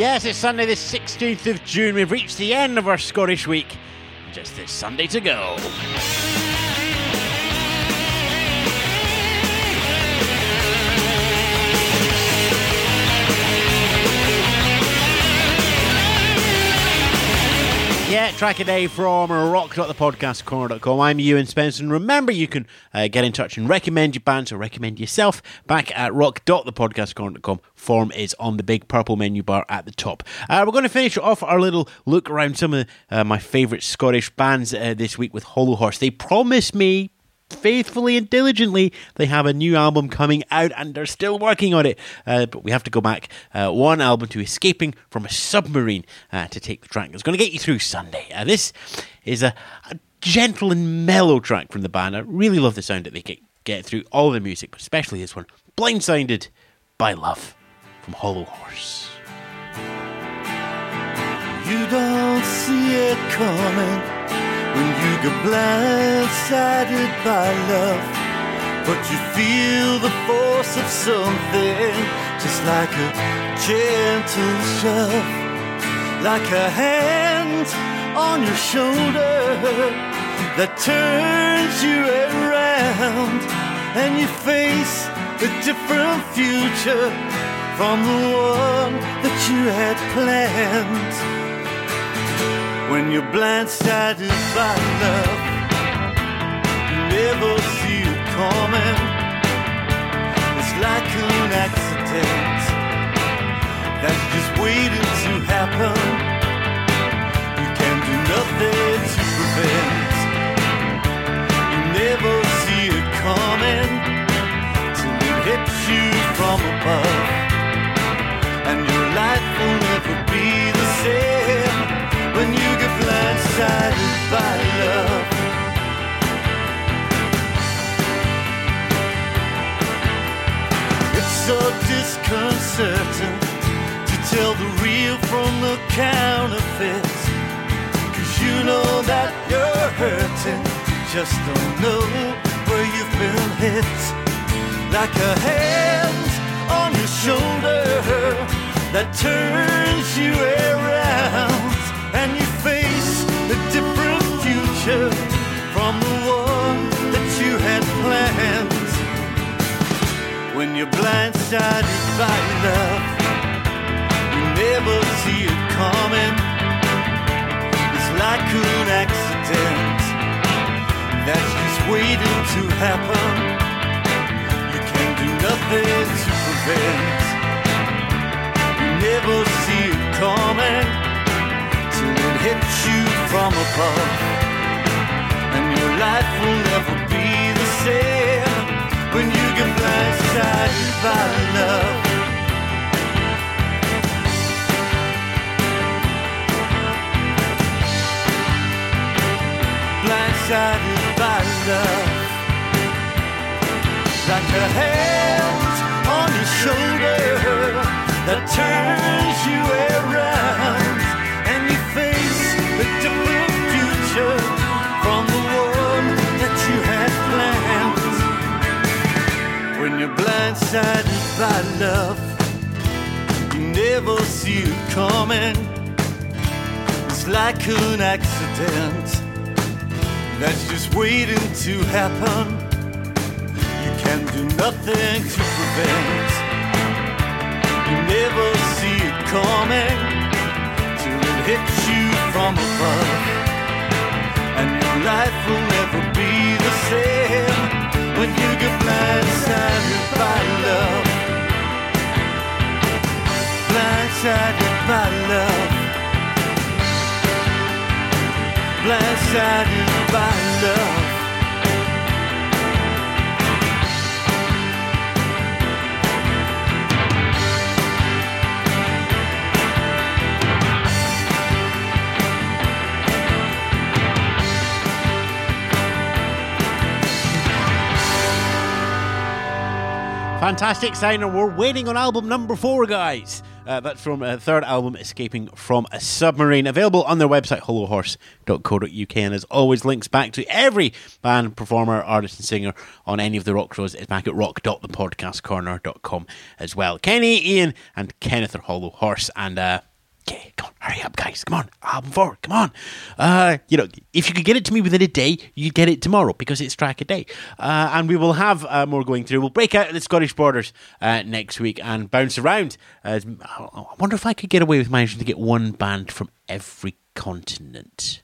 Yes, it's Sunday, the 16th of June. We've reached the end of our Scottish week. Just this Sunday to go. Track a day from rock.thepodcastcorner.com. I'm Ewan Spencer. And remember, you can uh, get in touch and recommend your bands or recommend yourself back at rock.thepodcastcorner.com. Form is on the big purple menu bar at the top. Uh, we're going to finish off our little look around some of uh, my favourite Scottish bands uh, this week with Hollow Horse. They promised me faithfully and diligently. They have a new album coming out and they're still working on it. Uh, but we have to go back uh, one album to Escaping from a Submarine uh, to take the track that's going to get you through Sunday. Uh, this is a, a, gentle and mellow track from the band. I really love the sound that they get, get through all the music, but especially this one Blindsided by Love from Hollow Horse. You don't see it coming when you get blindsided by love. But you feel the force of something, just like a gentle shove, like a hand on your shoulder that turns you around, and you face a different future from the one that you had planned when you're blindsided by love. You never see it coming. It's like an accident that's just waiting to happen. You can do nothing to prevent. You never see it coming till it hits you from above, and your life will never be so disconcerting to tell the real from the counterfeit. Cause you know that you're hurting, just don't know where you've been hit. Like a hand on your shoulder that turns you around you're blindsided by love, you never see it coming. It's like an accident that's just waiting to happen. You can do nothing to prevent. You never see it coming it hits you from above. And your life will never be Blindsided by love. Like a hand on your shoulder that turns you around and you face a different future from the one that you had planned. When you're blindsided by love, you never see it coming. It's like an accident that's just waiting to happen. You can do nothing to prevent. You never see it coming till it hits you from above And your life will never be the same when you get blindsided by love. Blindsided by love. Blindsided by love. Fantastic sound, and we're waiting on album number four, guys. Uh, that's from a third album, Escaping from a Submarine, available on their website, hollowhorse.co.uk. And as always, links back to every band, performer, artist, and singer on any of the rock shows is back at rock.thepodcastcorner.com as well. Kenny, Ian, and Kenneth are Hollow Horse. And uh, Yeah, come on, hurry up, guys. Come on, album four, come on. Uh, you know, if you could get it to me within a day, you'd get it tomorrow because it's track a day. Uh, and we will have uh, more going through. We'll break out of the Scottish borders uh, next week and bounce around. As, I wonder if I could get away with managing to get one band from every continent.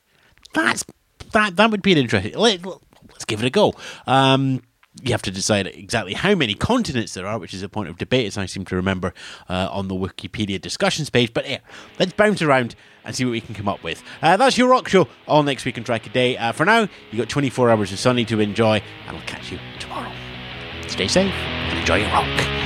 That's that. That would be an interesting. Let, us give it a go. Um, you have to decide exactly how many continents there are, which is a point of debate, as I seem to remember uh, on the Wikipedia discussions page. But yeah, let's bounce around and see what we can come up with. Uh, that's your rock show all next week on Track a Day. Uh, for now, you've got 24 hours of sunny to enjoy, and I'll catch you tomorrow. Stay safe and enjoy your rock.